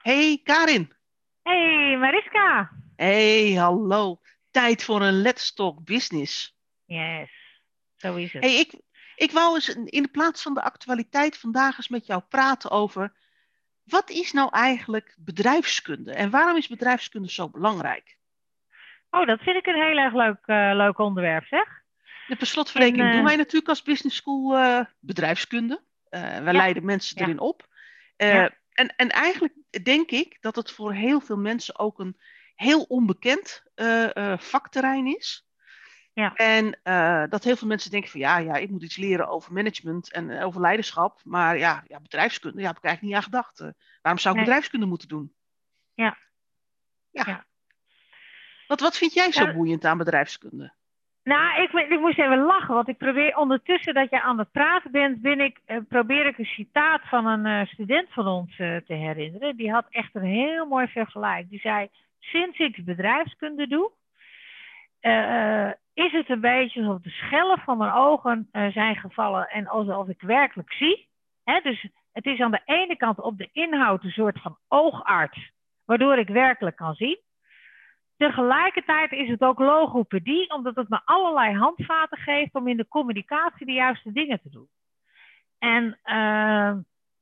Hey Karin. Hey Mariska. Hey, hallo. Tijd voor een Let's Talk Business. Yes, zo is het. Hey, ik, ik wou eens in de plaats van de actualiteit vandaag eens met jou praten over wat is nou eigenlijk bedrijfskunde en waarom is bedrijfskunde zo belangrijk? Oh, dat vind ik een heel erg leuk, uh, leuk onderwerp, zeg. De per slotverrekening uh, doen wij natuurlijk als business school uh, bedrijfskunde. wij ja. leiden mensen erin op. Ja. En, en eigenlijk denk ik dat het voor heel veel mensen ook een heel onbekend vakterrein is. Ja. En uh, dat heel veel mensen denken van ja, ja, ik moet iets leren over management en uh, over leiderschap. Maar ja, ja bedrijfskunde, daar heb ik eigenlijk niet aan gedacht. Waarom zou ik Nee. bedrijfskunde moeten doen? Ja. Ja. Ja. Wat, wat vind jij zo Ja. boeiend aan bedrijfskunde? Nou, ik, ik moest even lachen, want ik probeer ondertussen dat je aan het praten bent, ben ik, eh, probeer ik een citaat van een eh, student van ons eh, te herinneren. Die had echt een heel mooi vergelijk. Die zei, sinds ik bedrijfskunde doe, is het een beetje alsof de schellen van mijn ogen zijn gevallen en alsof ik werkelijk zie. Hè? Dus het is aan de ene kant op de inhoud een soort van oogarts, waardoor ik werkelijk kan zien. Tegelijkertijd is het ook logopedie, omdat het me allerlei handvaten geeft om in de communicatie de juiste dingen te doen. En eh,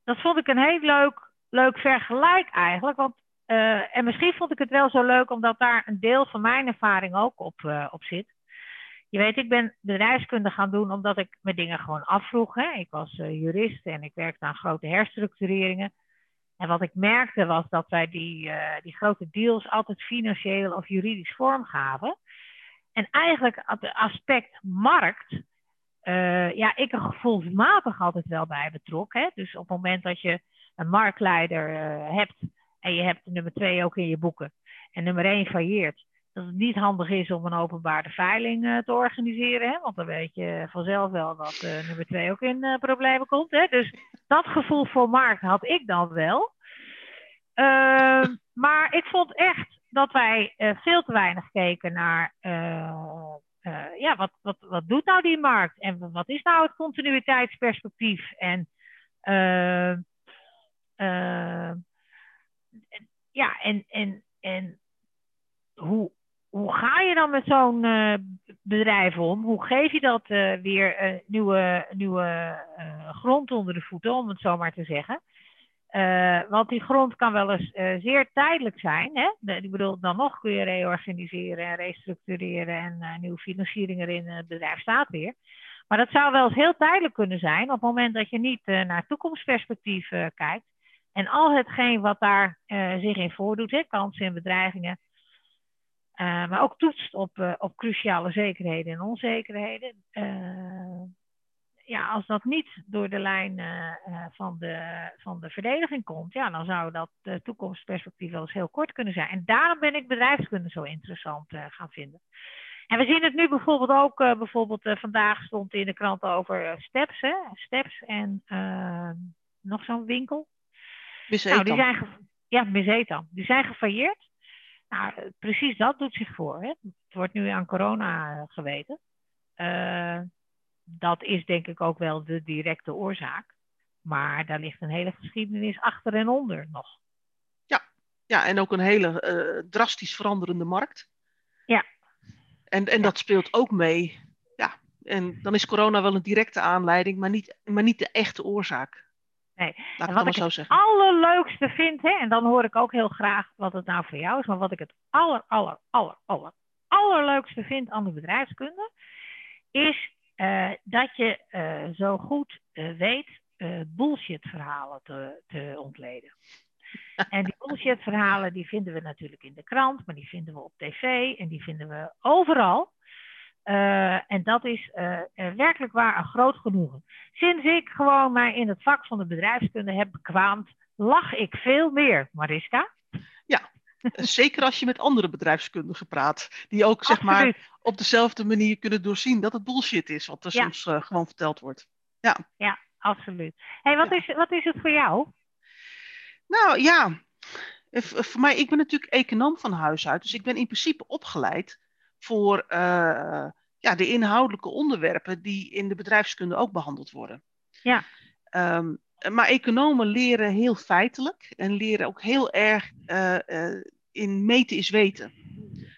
dat vond ik een heel leuk, leuk vergelijk eigenlijk. Want, eh, en misschien vond ik het wel zo leuk omdat daar een deel van mijn ervaring ook op, eh, op zit. Je weet, ik ben bedrijfskunde gaan doen omdat ik me dingen gewoon afvroeg. Hè. Ik was jurist en ik werkte aan grote herstructureringen. En wat ik merkte was dat wij die, eh, die grote deals altijd financieel of juridisch vormgaven. En eigenlijk het aspect markt, eh, ja, ik er gevoelsmatig altijd wel bij betrokken. Hè? Dus op het moment dat je een marktleider eh, hebt en je hebt nummer twee ook in je boeken en nummer één failleert, dat het niet handig is om een openbare veiling eh, te organiseren. Hè? Want dan weet je vanzelf wel dat eh, nummer twee ook in eh, problemen komt. Hè? Dus dat gevoel voor markt had ik dan wel. Ehm, maar ik vond echt dat wij veel te weinig keken naar. ja, wat, wat, wat doet nou die markt? En wat is nou het continuïteitsperspectief? En. eh, eh, ja, en, en, en hoe, hoe ga je dan met zo'n eh, bedrijf om? Hoe geef je dat eh, weer eh, nieuwe, nieuwe grond onder de voeten, om het zo maar te zeggen? Want die grond kan wel eens zeer tijdelijk zijn. Hè? Ik bedoel, dan nog kun je reorganiseren en restructureren en nieuwe financiering erin. Het bedrijf staat weer. Maar dat zou wel eens heel tijdelijk kunnen zijn op het moment dat je niet naar toekomstperspectief kijkt. En al hetgeen wat daar zich in voordoet, kansen en bedreigingen, eh, maar ook toetst op, eh, op cruciale zekerheden en onzekerheden. Eh, ja, als dat niet door de lijn van, de, van de verdediging komt, ja, dan zou dat toekomstperspectief wel eens heel kort kunnen zijn. En daarom ben ik bedrijfskunde zo interessant gaan vinden. En we zien het nu bijvoorbeeld ook, bijvoorbeeld vandaag stond in de krant over Steps, hè? Steps en nog zo'n winkel. Nou, die zijn ja, Misetam. Die zijn gefailleerd. Nou, precies dat doet zich voor. Hè? Het wordt nu aan corona eh, geweten. Eh, dat is denk ik ook wel de directe oorzaak. Maar daar ligt een hele geschiedenis achter en onder nog. Ja, en ook een hele eh, drastisch veranderende markt. Ja. En, en Ja. dat speelt ook mee. Ja, en dan is corona wel een directe aanleiding, maar niet, maar niet de echte oorzaak. Nee. En wat ik zo het zeggen. allerleukste vind, hè, en dan hoor ik ook heel graag wat het nou voor jou is, maar wat ik het aller, aller, aller, aller, allerleukste vind aan de bedrijfskunde, is eh, dat je eh, zo goed eh, weet bullshit verhalen te, te ontleden. En die bullshit verhalen die vinden we natuurlijk in de krant, maar die vinden we op tv en die vinden we overal. Eh, en dat is eh, eh, werkelijk waar een groot genoegen. Sinds ik gewoon mij in het vak van de bedrijfskunde heb bekwaamd, lach ik veel meer, Mariska. Zeker als je met andere bedrijfskundigen praat, die ook zeg maar op dezelfde manier kunnen doorzien dat het bullshit is, wat er Ja. soms gewoon verteld wordt. Ja. Ja, absoluut. hey, wat, Ja. is, wat is het voor jou? Nou ja, voor mij, ik ben natuurlijk econoom van huis uit, dus ik ben in principe opgeleid voor ja, de inhoudelijke onderwerpen die in de bedrijfskunde ook behandeld worden. Ja. Ehm, maar economen leren heel feitelijk en leren ook heel erg in meten is weten.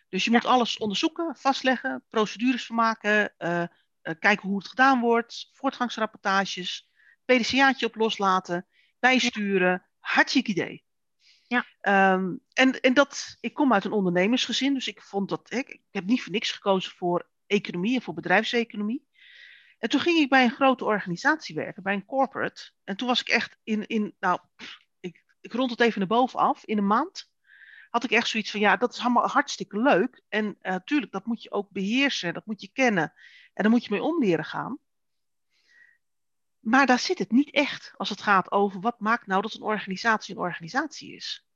Dus je moet alles onderzoeken, vastleggen, procedures vermaken, uh, kijken hoe het gedaan wordt, voortgangsrapportages, PDCA'tje op loslaten, bijsturen. Hartstikke idee. Ja. Um, en, en dat, ik kom uit een ondernemersgezin, dus ik vond dat, ik, ik heb niet voor niks gekozen voor economie en voor bedrijfseconomie. En toen ging ik bij een grote organisatie werken, bij een corporate. En toen was ik echt in, in nou, ik, ik rond het even naar boven af, in een maand had ik echt zoiets van, ja, dat is allemaal hartstikke leuk. En natuurlijk, eh, dat moet je ook beheersen, dat moet je kennen. En daar moet je mee om leren gaan. Maar daar zit het niet echt als het gaat over wat maakt nou dat een organisatie een organisatie is.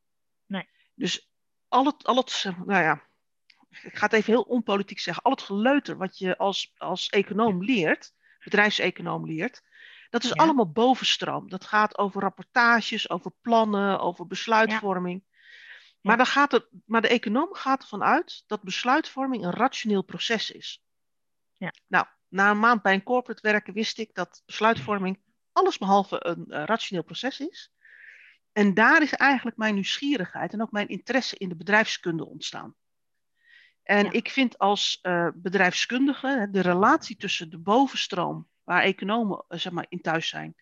Nee. Dus al het, al het nou ja, ik ga het even heel onpolitiek zeggen, al het geleuter wat je als, als econoom leert, bedrijfseconoom leert, dat is allemaal bovenstroom. Dat gaat over rapportages, over plannen, over besluitvorming. Maar, dan gaat het, maar de econoom gaat ervan uit dat besluitvorming een rationeel proces is. Ja. Nou, na een maand bij een corporate werken wist ik dat besluitvorming allesbehalve een uh, rationeel proces is. En daar is eigenlijk mijn nieuwsgierigheid en ook mijn interesse in de bedrijfskunde ontstaan. En ik vind als uh, bedrijfskundige de relatie tussen de bovenstroom, waar economen uh, zeg maar, in thuis zijn,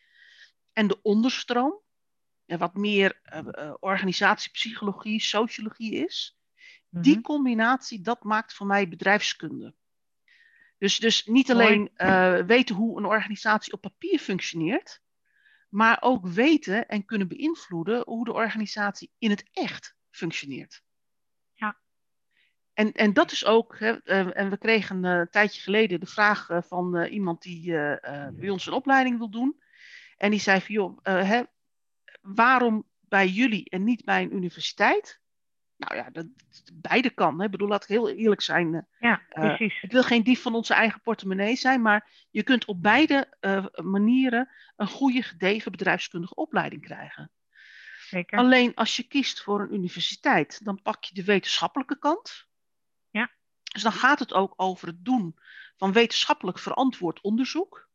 en de onderstroom, wat meer uh, organisatiepsychologie, sociologie is. Die mhm. combinatie, dat maakt voor mij bedrijfskunde. Dus, dus niet alleen uh, weten hoe een organisatie op papier functioneert, maar ook weten en kunnen beïnvloeden hoe de organisatie in het echt functioneert. En, en dat is ook, hè, en we kregen een tijdje geleden de vraag van iemand die bij ons een opleiding wil doen. En die zei van, joh, hè, waarom bij jullie en niet bij een universiteit? Nou ja, dat, beide kan. Hè. Ik bedoel, laat ik heel eerlijk zijn. Eh, ja, eh, precies. ik wil geen dief van onze eigen portemonnee zijn, maar je kunt op beide uh, manieren een goede, gedegen bedrijfskundige opleiding krijgen. Zeker. Alleen als je kiest voor een universiteit, dan pak je de wetenschappelijke kant. Dus dan gaat het ook over het doen van wetenschappelijk verantwoord onderzoek.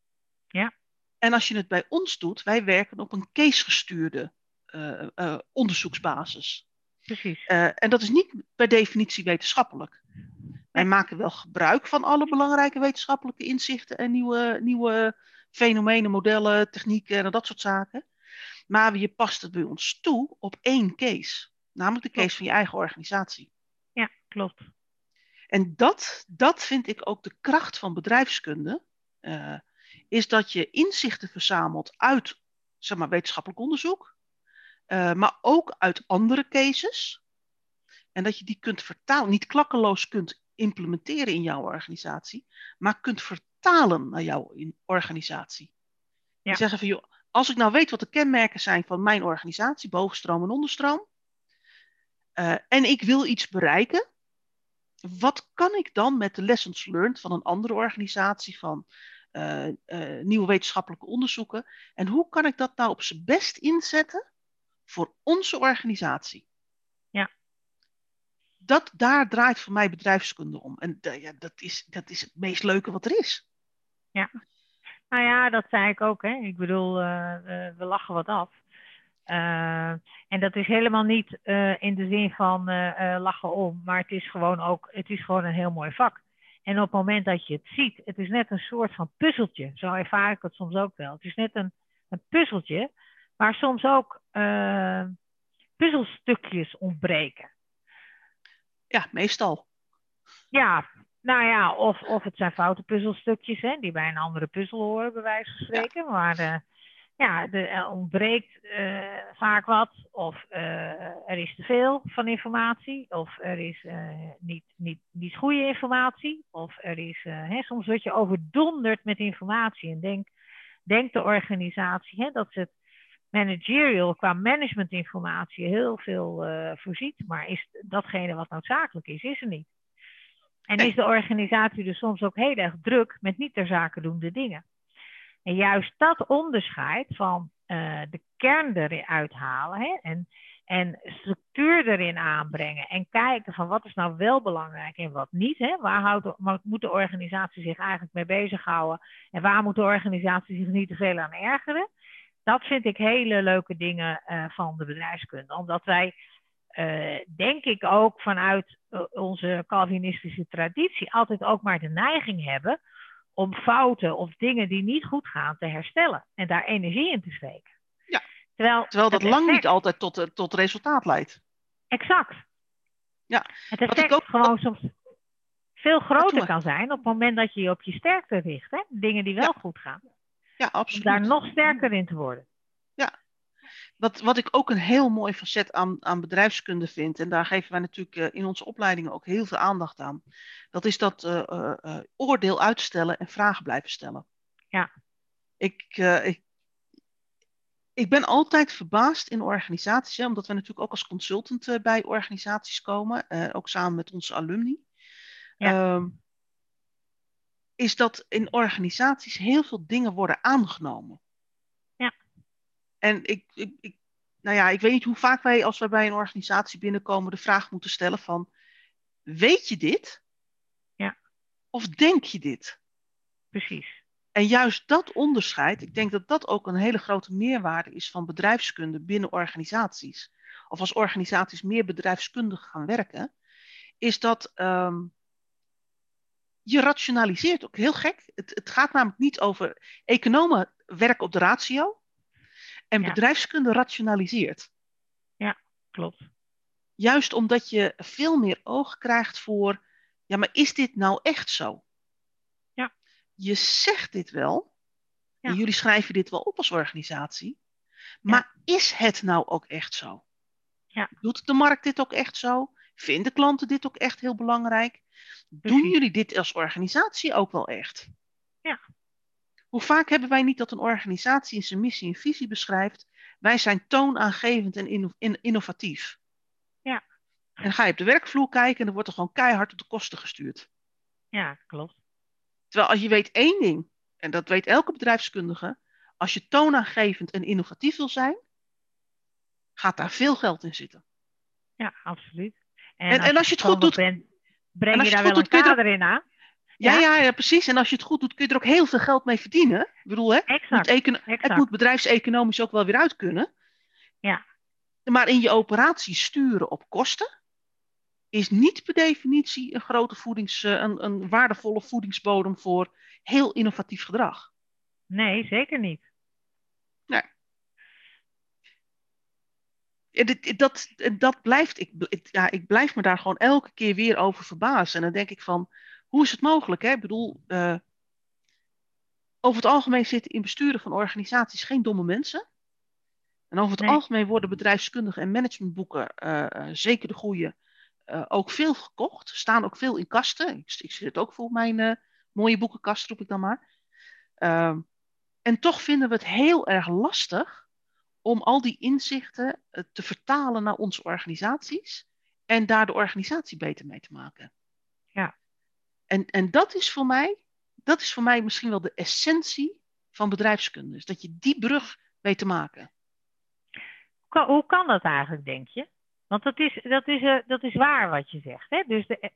Ja. En als je het bij ons doet, wij werken op een casegestuurde uh, uh, onderzoeksbasis. Precies. Uh, en dat is niet per definitie wetenschappelijk. Wij maken wel gebruik van alle belangrijke wetenschappelijke inzichten en nieuwe, nieuwe fenomenen, modellen, technieken en dat soort zaken. Maar je past het bij ons toe op één case. Namelijk de case van je eigen organisatie. Ja, klopt. En dat, dat vind ik ook de kracht van bedrijfskunde. Uh, is dat je inzichten verzamelt uit zeg maar, wetenschappelijk onderzoek, uh, maar ook uit andere cases. En dat je die kunt vertalen, niet klakkeloos kunt implementeren in jouw organisatie, maar kunt vertalen naar jouw organisatie. Ja. Je zeggen van, joh, als ik nou weet wat de kenmerken zijn van mijn organisatie, bovenstroom en onderstroom, uh, en ik wil iets bereiken, wat kan ik dan met de lessons learned van een andere organisatie, van uh, uh, nieuwe wetenschappelijke onderzoeken. En hoe kan ik dat nou op zijn best inzetten voor onze organisatie? Ja. Dat, daar draait voor mij bedrijfskunde om. En ja, dat, is, dat is het meest leuke wat er is. Ja. Nou ja, dat zei ik ook. Hè. Ik bedoel, uh, we lachen wat af. En dat is helemaal niet in de zin van lachen om, maar het is gewoon ook, het is gewoon een heel mooi vak. En op het moment dat je het ziet, het is net een soort van puzzeltje. Zo ervaar ik het soms ook wel. Het is net een, een puzzeltje waar soms ook puzzelstukjes ontbreken. Ja, meestal. Ja, nou ja, of, of het zijn foute puzzelstukjes hè, die bij een andere puzzel horen, bij wijze van spreken. Ja. Maar ja, er ontbreekt uh, vaak wat, of uh, er is te veel van informatie, of er is uh, niet, niet, niet goede informatie, of er is, hè, soms word je overdonderd met informatie en denk, denkt de organisatie hè, dat ze het managerial qua managementinformatie heel veel voorziet, maar is datgene wat noodzakelijk is, is er niet. En is de organisatie dus soms ook heel erg druk met niet ter zake doende dingen. En juist dat onderscheid van uh, de kern eruit halen hè, en, en structuur erin aanbrengen en kijken van wat is nou wel belangrijk en wat niet. Hè? Waar houdt, moet de organisatie zich eigenlijk mee bezighouden en waar moet de organisatie zich niet te veel aan ergeren. dat vind ik hele leuke dingen van de bedrijfskunde. Omdat wij, denk ik ook vanuit onze Calvinistische traditie, altijd ook maar de neiging hebben om fouten of dingen die niet goed gaan te herstellen en daar energie in te steken. Ja. Terwijl, Terwijl dat lang niet altijd tot, eh, tot resultaat leidt. Exact. Ja. Het effect ook... gewoon soms veel groter kan zijn op het moment dat je je op je sterkte richt. Hè? Dingen die wel goed gaan. Ja, absoluut. Om daar nog sterker in te worden. Wat, wat ik ook een heel mooi facet aan, aan bedrijfskunde vind, en daar geven wij natuurlijk eh, in onze opleidingen ook heel veel aandacht aan, dat is dat uh, uh, oordeel uitstellen en vragen blijven stellen. Ja. Ik, ik, ik ben altijd verbaasd in organisaties, hè, omdat we natuurlijk ook als consultant bij organisaties komen, ook samen met onze alumni. Ja. Ehm, is dat in organisaties heel veel dingen worden aangenomen. En ik, ik, ik, nou ja, ik weet niet hoe vaak wij, als wij bij een organisatie binnenkomen, de vraag moeten stellen van, weet je dit? Ja. Of denk je dit? Precies. En juist dat onderscheid, ik denk dat dat ook een hele grote meerwaarde is van bedrijfskunde binnen organisaties. Of als organisaties meer bedrijfskundig gaan werken, is dat ehm, je rationaliseert ook heel gek. Het, het gaat namelijk niet over economen werken op de ratio. En bedrijfskunde rationaliseert. Ja, klopt. Juist omdat je veel meer oog krijgt voor, ja, maar is dit nou echt zo? Ja. Je zegt dit wel, ja. en jullie schrijven dit wel op als organisatie, maar is het nou ook echt zo? Ja. Doet de markt dit ook echt zo? Vinden klanten dit ook echt heel belangrijk? Doen jullie dit als organisatie ook wel echt? Ja. Hoe vaak hebben wij niet dat een organisatie in zijn missie en visie beschrijft, wij zijn toonaangevend en innovatief. Ja. En dan ga je op de werkvloer kijken en dan wordt er gewoon keihard op de kosten gestuurd. Ja, klopt. Terwijl als je weet één ding, en dat weet elke bedrijfskundige, als je toonaangevend en innovatief wil zijn, gaat daar veel geld in zitten. Ja, absoluut. En, en, als, en als je het goed doet, breng je daar wel een kader in aan. Ja, ja, ja, precies. En als je het goed doet, kun je er ook heel veel geld mee verdienen. Ik bedoel, hè? Exact, moet het moet bedrijfseconomisch ook wel weer uit kunnen. Ja. Maar in je operatie sturen op kosten is niet per definitie een grote voedings, eh, een, een waardevolle voedingsbodem voor heel innovatief gedrag. Nee, zeker niet. Nee. Dat, dat, dat blijft, ik, ja, ik blijf me daar gewoon elke keer weer over verbazen. En dan denk ik van, hoe is het mogelijk? Hè? Ik bedoel, uh, over het algemeen zitten in besturen van organisaties geen domme mensen. En over het algemeen worden bedrijfskundige en managementboeken, uh, zeker de goede, uh, ook veel gekocht. Staan ook veel in kasten. Ik, ik zit het ook voor mijn mooie boekenkast, roep ik dan maar. Ehm, en toch vinden we het heel erg lastig om al die inzichten te vertalen naar onze organisaties en daar de organisatie beter mee te maken. Ja. En, en dat, is voor mij, dat is voor mij misschien wel de essentie van bedrijfskunde. Dus dat je die brug weet te maken. Hoe kan dat eigenlijk, denk je? Want dat is, dat is, uh, dat is waar wat je zegt. Hè? Dus de,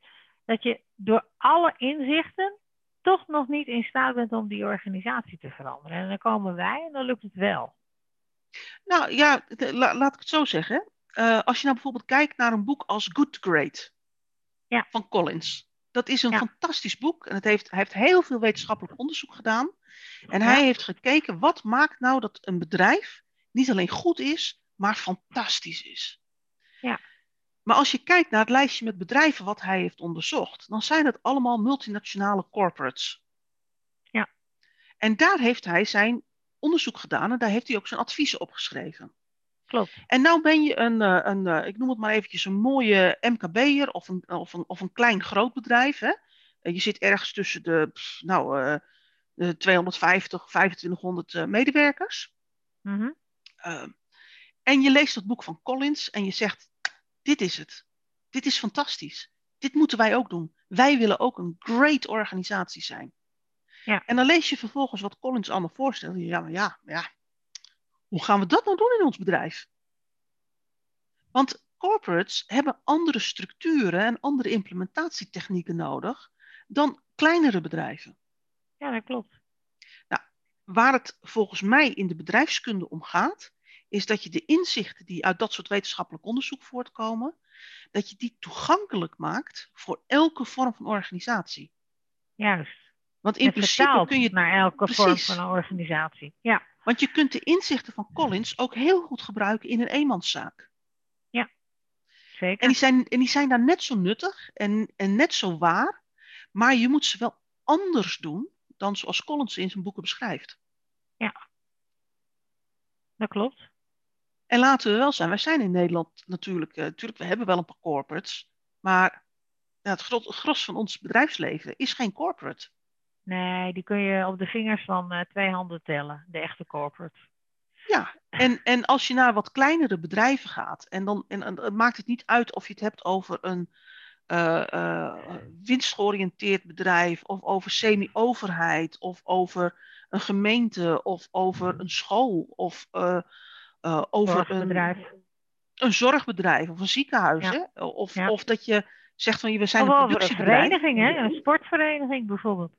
dat je door alle inzichten toch nog niet in staat bent om die organisatie te veranderen. En dan komen wij en dan lukt het wel. Nou ja, laat ik het zo zeggen. Uh, als je nou bijvoorbeeld kijkt naar een boek als Good Great ja. van Collins. Dat is een fantastisch boek. En het heeft, hij heeft heel veel wetenschappelijk onderzoek gedaan. En hij heeft gekeken, wat maakt nou dat een bedrijf niet alleen goed is, maar fantastisch is. Ja. Maar als je kijkt naar het lijstje met bedrijven wat hij heeft onderzocht, dan zijn het allemaal multinationale corporates. Ja. En daar heeft hij zijn onderzoek gedaan en daar heeft hij ook zijn adviezen opgeschreven. Klopt. En nou ben je een, eh, een, eh, ik noem het maar eventjes, een mooie MKB'er of een, of, een, of een klein groot bedrijf. Hè? Je zit ergens tussen de, nou, uh, de 250, 2500 medewerkers. Mm en je leest dat boek van Collins en je zegt, dit is het. Dit is fantastisch. Dit moeten wij ook doen. Wij willen ook een great organisatie zijn. Ja. En dan lees je vervolgens wat Collins allemaal voorstelt. Ja, maar ja, ja, hoe gaan we dat nou doen in ons bedrijf? Want corporates hebben andere structuren en andere implementatietechnieken nodig dan kleinere bedrijven. Ja, dat klopt. Nou, waar het volgens mij in de bedrijfskunde om gaat, is dat je de inzichten die uit dat soort wetenschappelijk onderzoek voortkomen, dat je die toegankelijk maakt voor elke vorm van organisatie. Juist. Want in principe kun je. Naar elke vorm van een organisatie. Ja. Want je kunt de inzichten van Collins ook heel goed gebruiken in een eenmanszaak. Ja, zeker. En die zijn, en die zijn daar net zo nuttig en, en net zo waar, maar je moet ze wel anders doen dan zoals Collins in zijn boeken beschrijft. Ja, dat klopt. En laten we wel zijn, wij zijn in Nederland natuurlijk, uh, natuurlijk we hebben wel een paar corporates, maar ja, het, gros van ons bedrijfsleven is geen corporate. Nee, die kun je op de vingers van uh, twee handen tellen, de echte corporate. Ja, en, en als je naar wat kleinere bedrijven gaat, en dan en, en, maakt het niet uit of je het hebt over een uh, winstgeoriënteerd bedrijf, of over semi-overheid, of over een gemeente, of over een school, of over een, een zorgbedrijf of een ziekenhuis. Hè? Of, of dat je zegt van we zijn een productiebedrijf. Een vereniging, hè? een sportvereniging bijvoorbeeld.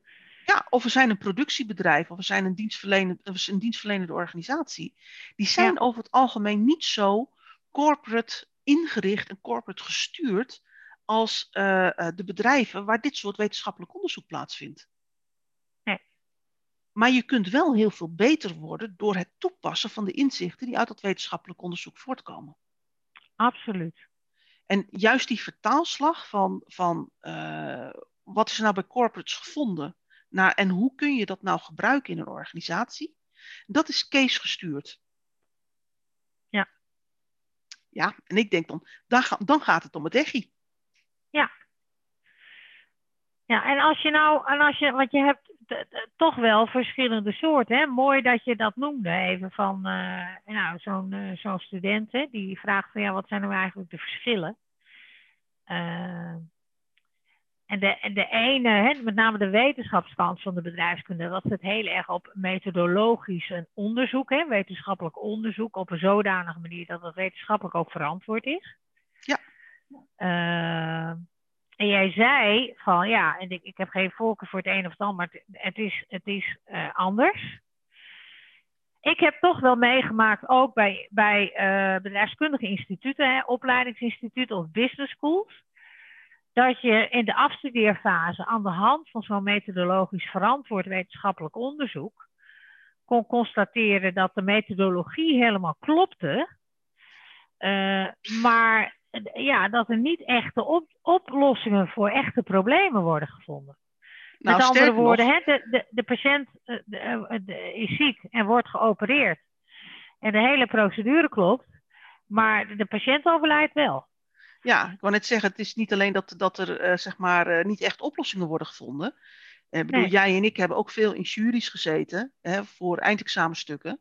Ja, of we zijn een productiebedrijf of we zijn een dienstverlenende, een dienstverlenende organisatie. Die zijn over het algemeen niet zo corporate ingericht en corporate gestuurd als uh, de bedrijven waar dit soort wetenschappelijk onderzoek plaatsvindt. Nee. Maar je kunt wel heel veel beter worden door het toepassen van de inzichten die uit dat wetenschappelijk onderzoek voortkomen. Absoluut. En juist die vertaalslag van, van uh, wat is er nou bij corporates gevonden naar, en hoe kun je dat nou gebruiken in een organisatie, dat is case gestuurd. Ja. Ja, en ik denk dan, dan, dan gaat het om het echi. Ja. Ja, en als je nou, en als je, want je hebt toch wel verschillende soorten. Hè? Mooi dat je dat noemde even van uh, nou, zo'n uh, zo'n student hè, die vraagt van ja, wat zijn nou eigenlijk de verschillen? Uh, en de, en de ene, hè, met name de wetenschapskant van de bedrijfskunde, dat zit heel erg op methodologisch onderzoek, hè, wetenschappelijk onderzoek, op een zodanige manier dat het wetenschappelijk ook verantwoord is. Ja. En jij zei van ja, en ik, ik heb geen voorkeur voor het een of het ander, maar het, is, het is uh, anders. Ik heb toch wel meegemaakt, ook bij, bij uh, bedrijfskundige instituten, hè, opleidingsinstituten of business schools, dat je in de afstudeerfase aan de hand van zo'n methodologisch verantwoord wetenschappelijk onderzoek kon constateren dat de methodologie helemaal klopte, uh, maar ja, dat er niet echte op, oplossingen voor echte problemen worden gevonden. Nou, Met andere woorden, hè, de, de, de patiënt eh, de, is ziek en wordt geopereerd. En de hele procedure klopt, maar de patiënt overlijdt wel. Ja, ik wou net zeggen, het is niet alleen dat, dat er uh, zeg maar, uh, niet echt oplossingen worden gevonden. Ik bedoel, nee. jij en ik hebben ook veel in juries gezeten hè, voor eindexamenstukken.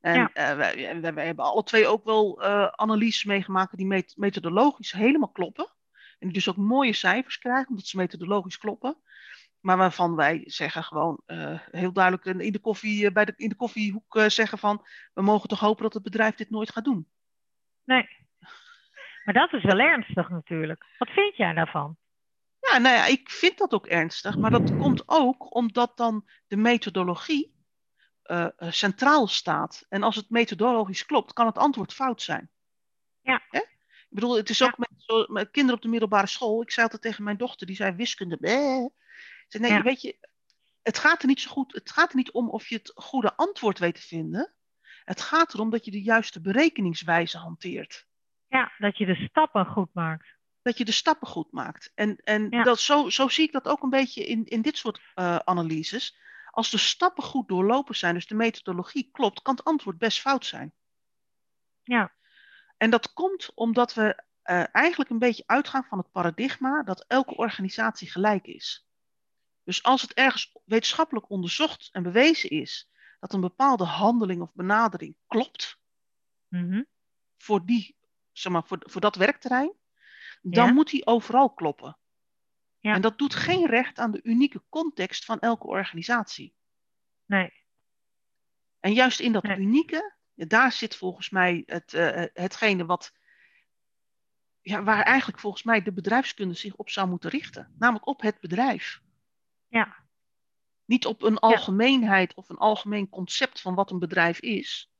En ja. uh, wij, wij, wij, hebben alle twee ook wel uh, analyses meegemaakt die met, methodologisch helemaal kloppen. En die dus ook mooie cijfers krijgen, omdat ze methodologisch kloppen. Maar waarvan wij zeggen gewoon uh, heel duidelijk in de, koffie, bij de, in de koffiehoek zeggen van... we mogen toch hopen dat het bedrijf dit nooit gaat doen. Nee, maar dat is wel ernstig natuurlijk. Wat vind jij daarvan? Ja, nou ja, ik vind dat ook ernstig. Maar dat komt ook omdat dan de methodologie uh, centraal staat. En als het methodologisch klopt, kan het antwoord fout zijn. Ja. Hè? Ik bedoel, het is ja. ook met, zo, met, kinderen op de middelbare school. Ik zei altijd tegen mijn dochter, die zei wiskunde. Bleh. zei, nee, ja. weet je, het gaat er niet zo goed. Het gaat er niet om of je het goede antwoord weet te vinden. Het gaat erom dat je de juiste berekeningswijze hanteert. Ja, dat je de stappen goed maakt. Dat je de stappen goed maakt. En, en ja. dat, zo, zo zie ik dat ook een beetje in, in dit soort uh, analyses. Als de stappen goed doorlopen zijn, dus de methodologie klopt, kan het antwoord best fout zijn. Ja. En dat komt omdat we uh, eigenlijk een beetje uitgaan van het paradigma dat elke organisatie gelijk is. Dus als het ergens wetenschappelijk onderzocht en bewezen is dat een bepaalde handeling of benadering klopt mm -hmm. voor, die, zeg maar, voor, voor dat werkterrein, dan Ja. moet die overal kloppen. Ja. En dat doet geen recht aan de unieke context van elke organisatie. Nee. En juist in dat Nee. unieke, daar zit volgens mij het, eh, hetgene wat, ja, waar eigenlijk volgens mij de bedrijfskunde zich op zou moeten richten. Namelijk op het bedrijf. Ja. Niet op een algemeenheid of een algemeen concept van wat een bedrijf is,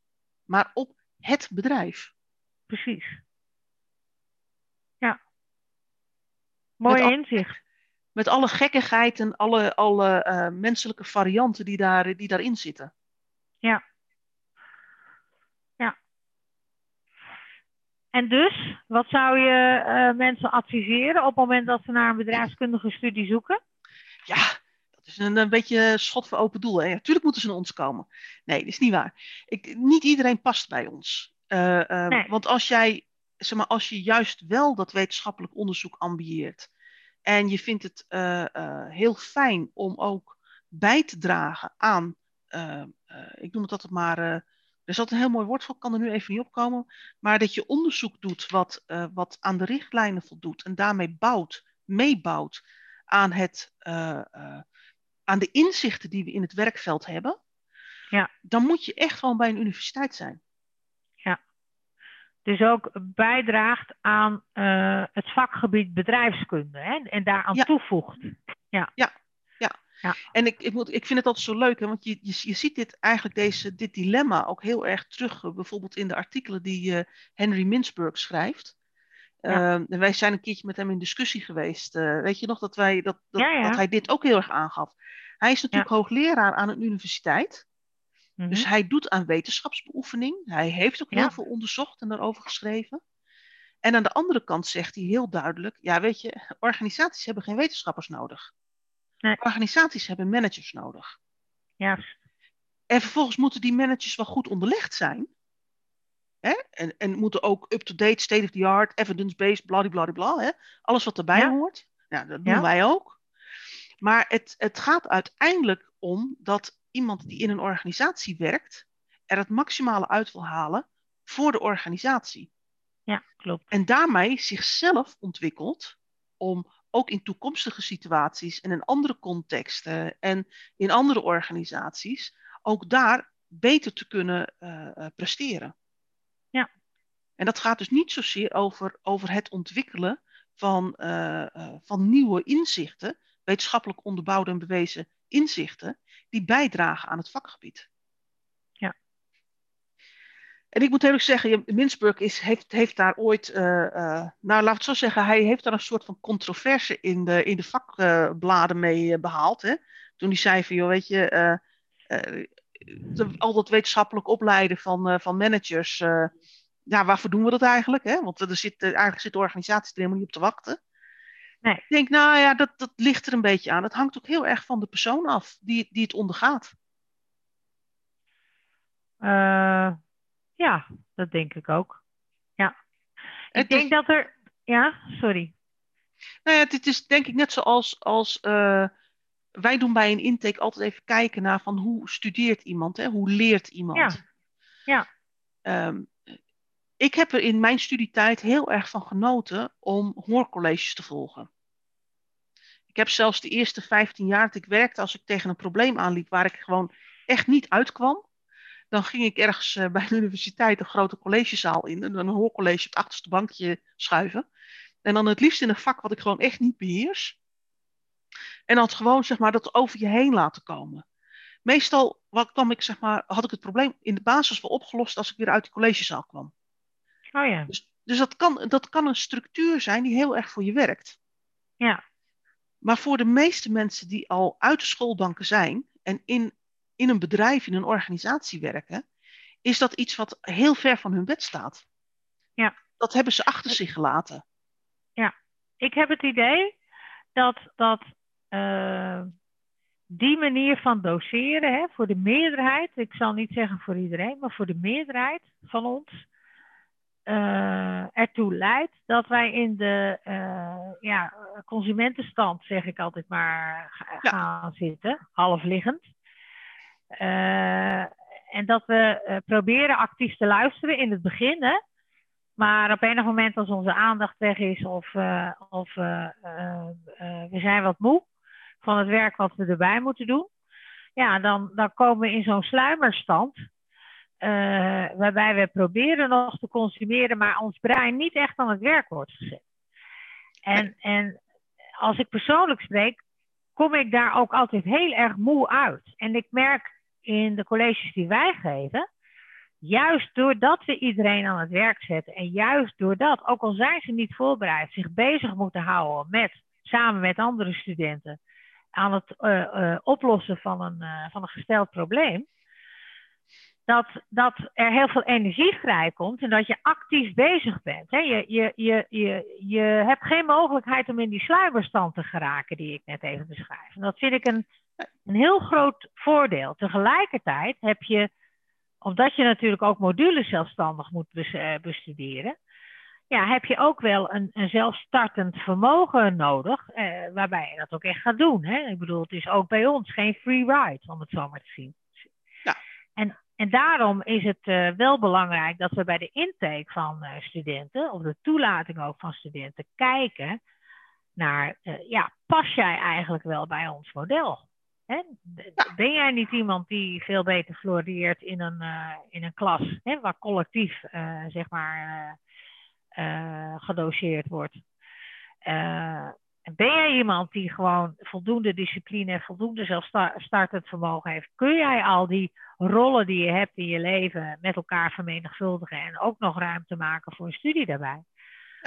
maar op het bedrijf. Precies. Ja. Mooi inzicht. Met alle gekkigheid en alle, alle uh, menselijke varianten die, daar, die daarin zitten. Ja. Ja. En dus, wat zou je uh, mensen adviseren op het moment dat ze naar een bedrijfskundige studie zoeken? Ja, dat is een, een beetje schot voor open doel. Natuurlijk moeten ze naar ons komen. Nee, dat is niet waar. Ik, niet iedereen past bij ons. Uh, nee. Want als jij, zeg maar, als je juist wel dat wetenschappelijk onderzoek ambieert en je vindt het uh, uh, heel fijn om ook bij te dragen aan, uh, ik noem het altijd maar, er altijd een heel mooi woord voor, kan er nu even niet opkomen, maar dat je onderzoek doet wat, wat aan de richtlijnen voldoet en daarmee bouwt, meebouwt aan, het, aan de inzichten die we in het werkveld hebben, ja. dan moet je echt gewoon bij een universiteit zijn dus ook bijdraagt aan uh, het vakgebied bedrijfskunde hè, en daaraan ja. toevoegt. Ja. ja. Ja. ja. En ik, ik, moet, ik vind het altijd zo leuk, hè, want je, je, je ziet dit eigenlijk deze, dit dilemma ook heel erg terug, uh, bijvoorbeeld in de artikelen die uh, Henry Mintzberg schrijft. Ja. Uh, wij zijn een keertje met hem in discussie geweest. weet je nog dat, wij, dat, dat, ja, dat, hij dit ook heel erg aangaf? Hij is natuurlijk hoogleraar aan een universiteit. Dus mhm. hij doet aan wetenschapsbeoefening. Hij heeft ook heel veel onderzocht en daarover geschreven. En aan de andere kant zegt hij heel duidelijk: ja, weet je, organisaties hebben geen wetenschappers nodig. Nee. Organisaties hebben managers nodig. Ja. En vervolgens moeten die managers wel goed onderlegd zijn. Hè? En, en moeten ook up-to-date, state-of-the-art, evidence-based, bladibladibla. Alles wat erbij hoort. Ja, dat doen wij ook. Maar het, het gaat uiteindelijk om dat iemand die in een organisatie werkt, er het maximale uit wil halen voor de organisatie. Ja, klopt. En daarmee zichzelf ontwikkelt om ook in toekomstige situaties en in andere contexten en in andere organisaties ook daar beter te kunnen uh, presteren. Ja. En dat gaat dus niet zozeer over, over het ontwikkelen van, uh, uh, van nieuwe inzichten, wetenschappelijk onderbouwde en bewezen inzichten, die bijdragen aan het vakgebied. Ja. En ik moet eerlijk zeggen, Minsburg is, heeft, heeft daar ooit, uh, uh, nou laat het zo zeggen, hij heeft daar een soort van controverse in de, in de vakbladen mee behaald. Hè? Toen hij zei van, joh, weet je, al dat wetenschappelijk opleiden van, van managers, ja, waarvoor doen we dat eigenlijk? Hè? Want er zit, eigenlijk zit de organisatie er helemaal niet op te wachten. Nee. Ik denk, nou ja, dat, dat ligt er een beetje aan. Het hangt ook heel erg van de persoon af die, die het ondergaat. Uh, ja, dat denk ik ook. Ja. Ik denk dat er. Ja, sorry. Nou ja, dit is denk ik net zoals als, uh, wij doen bij een intake altijd even kijken naar van hoe studeert iemand, hè? hoe leert iemand. Ja. ja. Um, ik heb er in mijn studietijd heel erg van genoten om hoorcolleges te volgen. Ik heb zelfs de eerste 15 jaar dat ik werkte, als ik tegen een probleem aanliep waar ik gewoon echt niet uitkwam, dan ging ik ergens uh, bij de universiteit een grote collegezaal in en een hoorcollege op het achterste bankje schuiven. En dan het liefst in een vak wat ik gewoon echt niet beheers. En dan gewoon zeg maar dat over je heen laten komen. Meestal wat kwam ik, zeg maar, had ik het probleem in de basis wel opgelost als ik weer uit die collegezaal kwam. Oh ja. Dus, dus dat, kan, dat kan een structuur zijn die heel erg voor je werkt. Ja. Maar voor de meeste mensen die al uit de schoolbanken zijn en in, in een bedrijf, in een organisatie werken, is dat iets wat heel ver van hun bed staat. Ja. Dat hebben ze achter zich gelaten. Ja, ik heb het idee dat, dat uh, die manier van doseren, hè, voor de meerderheid, ik zal niet zeggen voor iedereen, maar voor de meerderheid van ons, uh, ertoe leidt dat wij in de uh, ja, consumentenstand, zeg ik altijd maar, gaan zitten, half liggend. Uh, en dat we proberen actief te luisteren in het begin. Hè? Maar op enig moment als onze aandacht weg is of, of we zijn wat moe van het werk wat we erbij moeten doen. Ja, dan, dan komen we in zo'n sluimerstand. Uh, waarbij we proberen nog te consumeren, maar ons brein niet echt aan het werk wordt gezet. En, en als ik persoonlijk spreek, kom ik daar ook altijd heel erg moe uit. En ik merk in de colleges die wij geven, juist doordat we iedereen aan het werk zetten en juist doordat, ook al zijn ze niet voorbereid, zich bezig moeten houden met, samen met andere studenten, aan het uh, oplossen van een, uh, van een gesteld probleem, dat, dat er heel veel energie vrijkomt en dat je actief bezig bent. Hè? Je, je, je, je, je hebt geen mogelijkheid om in die sluimerstand te geraken die ik net even beschrijf. En dat vind ik een, een heel groot voordeel. Tegelijkertijd heb je, omdat je natuurlijk ook modules zelfstandig moet bestuderen, ja, heb je ook wel een, een zelfstartend vermogen nodig, eh, waarbij je dat ook echt gaat doen. Hè? Ik bedoel, het is ook bij ons geen free ride, om het zo maar te zien. Ja. En, en daarom is het uh, wel belangrijk dat we bij de intake van uh, studenten, of de toelating ook van studenten, kijken naar, uh, ja, pas jij eigenlijk wel bij ons model? Hè? Ben jij niet iemand die veel beter floreert in een, in een klas, hè, waar collectief, zeg maar gedoseerd wordt. Uh, ben jij iemand die gewoon voldoende discipline en voldoende zelfstartend vermogen heeft? Kun jij al die rollen die je hebt in je leven met elkaar vermenigvuldigen en ook nog ruimte maken voor een studie daarbij?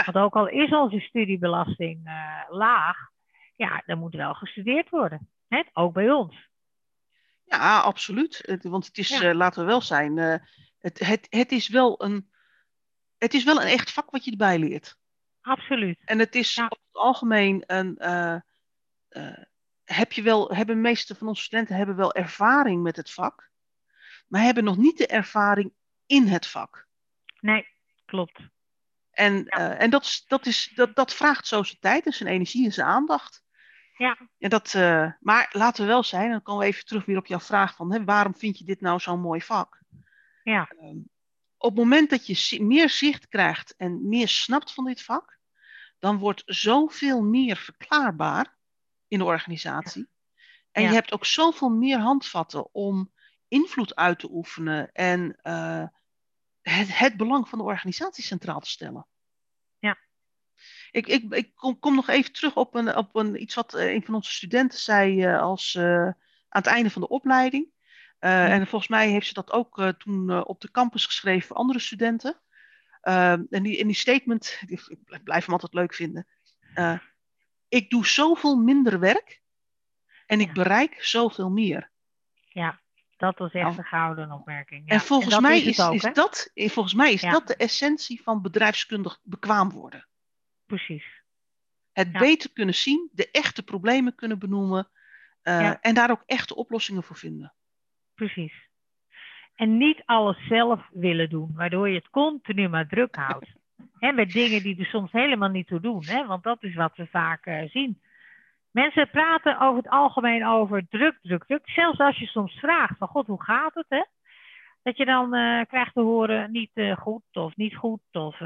Want ook al is onze studiebelasting uh, laag, ja, dan moet wel gestudeerd worden. Hè? Ook bij ons. Ja, absoluut. Want het is, ja. uh, laten we wel zijn, uh, het, het, het is wel een het is wel een echt vak wat je erbij leert. Absoluut. En het is ja. Het algemeen een. Uh, uh, heb je wel, hebben de meeste van onze studenten hebben wel ervaring met het vak, maar hebben nog niet de ervaring in het vak. Nee, klopt. En, ja. uh, en dat, is, dat, is, dat, dat vraagt zo zijn tijd en zijn energie en zijn aandacht. Ja. En dat, maar laten we wel zijn, dan komen we even terug weer op jouw vraag van hè, waarom vind je dit nou zo'n mooi vak? Ja. Ehm, op het moment dat je meer zicht krijgt en meer snapt van dit vak, dan wordt zoveel meer verklaarbaar in de organisatie. En ja. je hebt ook zoveel meer handvatten om invloed uit te oefenen en uh, het, het, belang van de organisatie centraal te stellen. Ja. Ik, ik, ik kom, kom, nog even terug op, een, op een, iets wat een van onze studenten zei uh, als, uh, aan het einde van de opleiding. En volgens mij heeft ze dat ook toen op de campus geschreven voor andere studenten. En die, in die statement, ik blijf hem altijd leuk vinden. ik doe zoveel minder werk en ik ja. bereik zoveel meer. Ja, dat was echt nou, een gouden opmerking. Ja. En volgens en mij is, is, ook, is dat, volgens mij is ja. dat de essentie van bedrijfskundig bekwaam worden. Precies. Het beter kunnen zien, de echte problemen kunnen benoemen en daar ook echte oplossingen voor vinden. Precies. En niet alles zelf willen doen, waardoor je het continu maar druk houdt. He, met dingen die er soms helemaal niet toe doen, hè? want dat is wat we vaak uh, zien. Mensen praten over het algemeen over druk, druk, druk. Zelfs als je soms vraagt van god, hoe gaat het? Hè? Dat je dan uh, krijgt te horen niet uh, goed of niet goed. Of,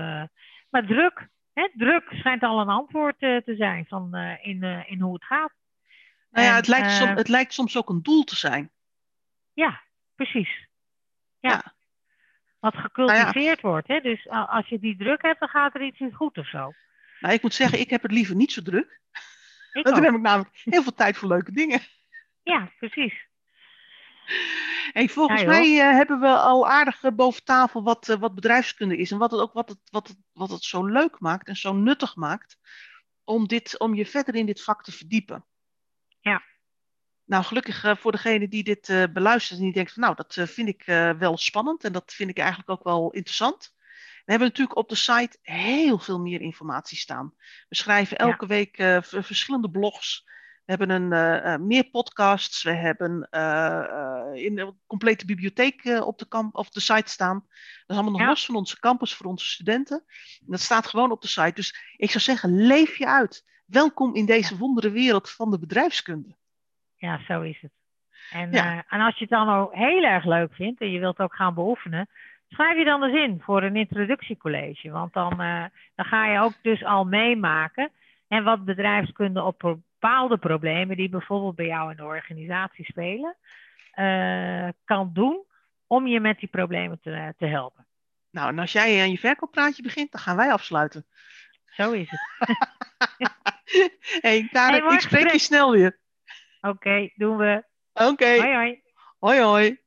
maar druk, hè? druk schijnt al een antwoord te zijn van, in, in hoe het gaat. Nou ja, en, het, lijkt soms, het lijkt soms ook een doel te zijn. Ja, precies. Ja. Wat gecultiveerd nou ja. wordt. Hè? Dus als je die druk hebt, dan gaat er iets niet goed of zo. Nou, ik moet zeggen, ik heb het liever niet zo druk. Ik Want dan heb ik namelijk heel veel tijd voor leuke dingen. Ja, precies. Hey, volgens ja, mij uh, hebben we al aardig uh, boven tafel wat, uh, wat bedrijfskunde is. En wat het ook wat het, wat, het, wat het zo leuk maakt en zo nuttig maakt. Om, dit, om je verder in dit vak te verdiepen. Ja. Nou, gelukkig uh, voor degene die dit uh, beluistert en die denkt van nou, dat uh, vind ik wel spannend en dat vind ik eigenlijk ook wel interessant. We hebben natuurlijk op de site heel veel meer informatie staan. We schrijven elke ja. week verschillende blogs. We hebben een, meer podcasts. We hebben in een complete bibliotheek op, de kamp, of de site staan. Dat is allemaal nog ja. los van onze campus voor onze studenten. En dat staat gewoon op de site. Dus ik zou zeggen, leef je uit. Welkom in deze wondere wereld van de bedrijfskunde. Ja, zo is het. En, ja. uh, en als je het dan ook heel erg leuk vindt en je wilt ook gaan beoefenen, schrijf je dan eens in voor een introductiecollege. Want dan, uh, dan ga je ook dus al meemaken en wat bedrijfskunde op bepaalde problemen die bijvoorbeeld bij jou in de organisatie spelen, uh, kan doen om je met die problemen te, te helpen. Nou, en als jij aan je verkooppraatje begint, dan gaan wij afsluiten. Zo is het. hey, hey, ik spreek je snel weer. Oké, doen we. Oké. Hoi hoi. Hoi hoi.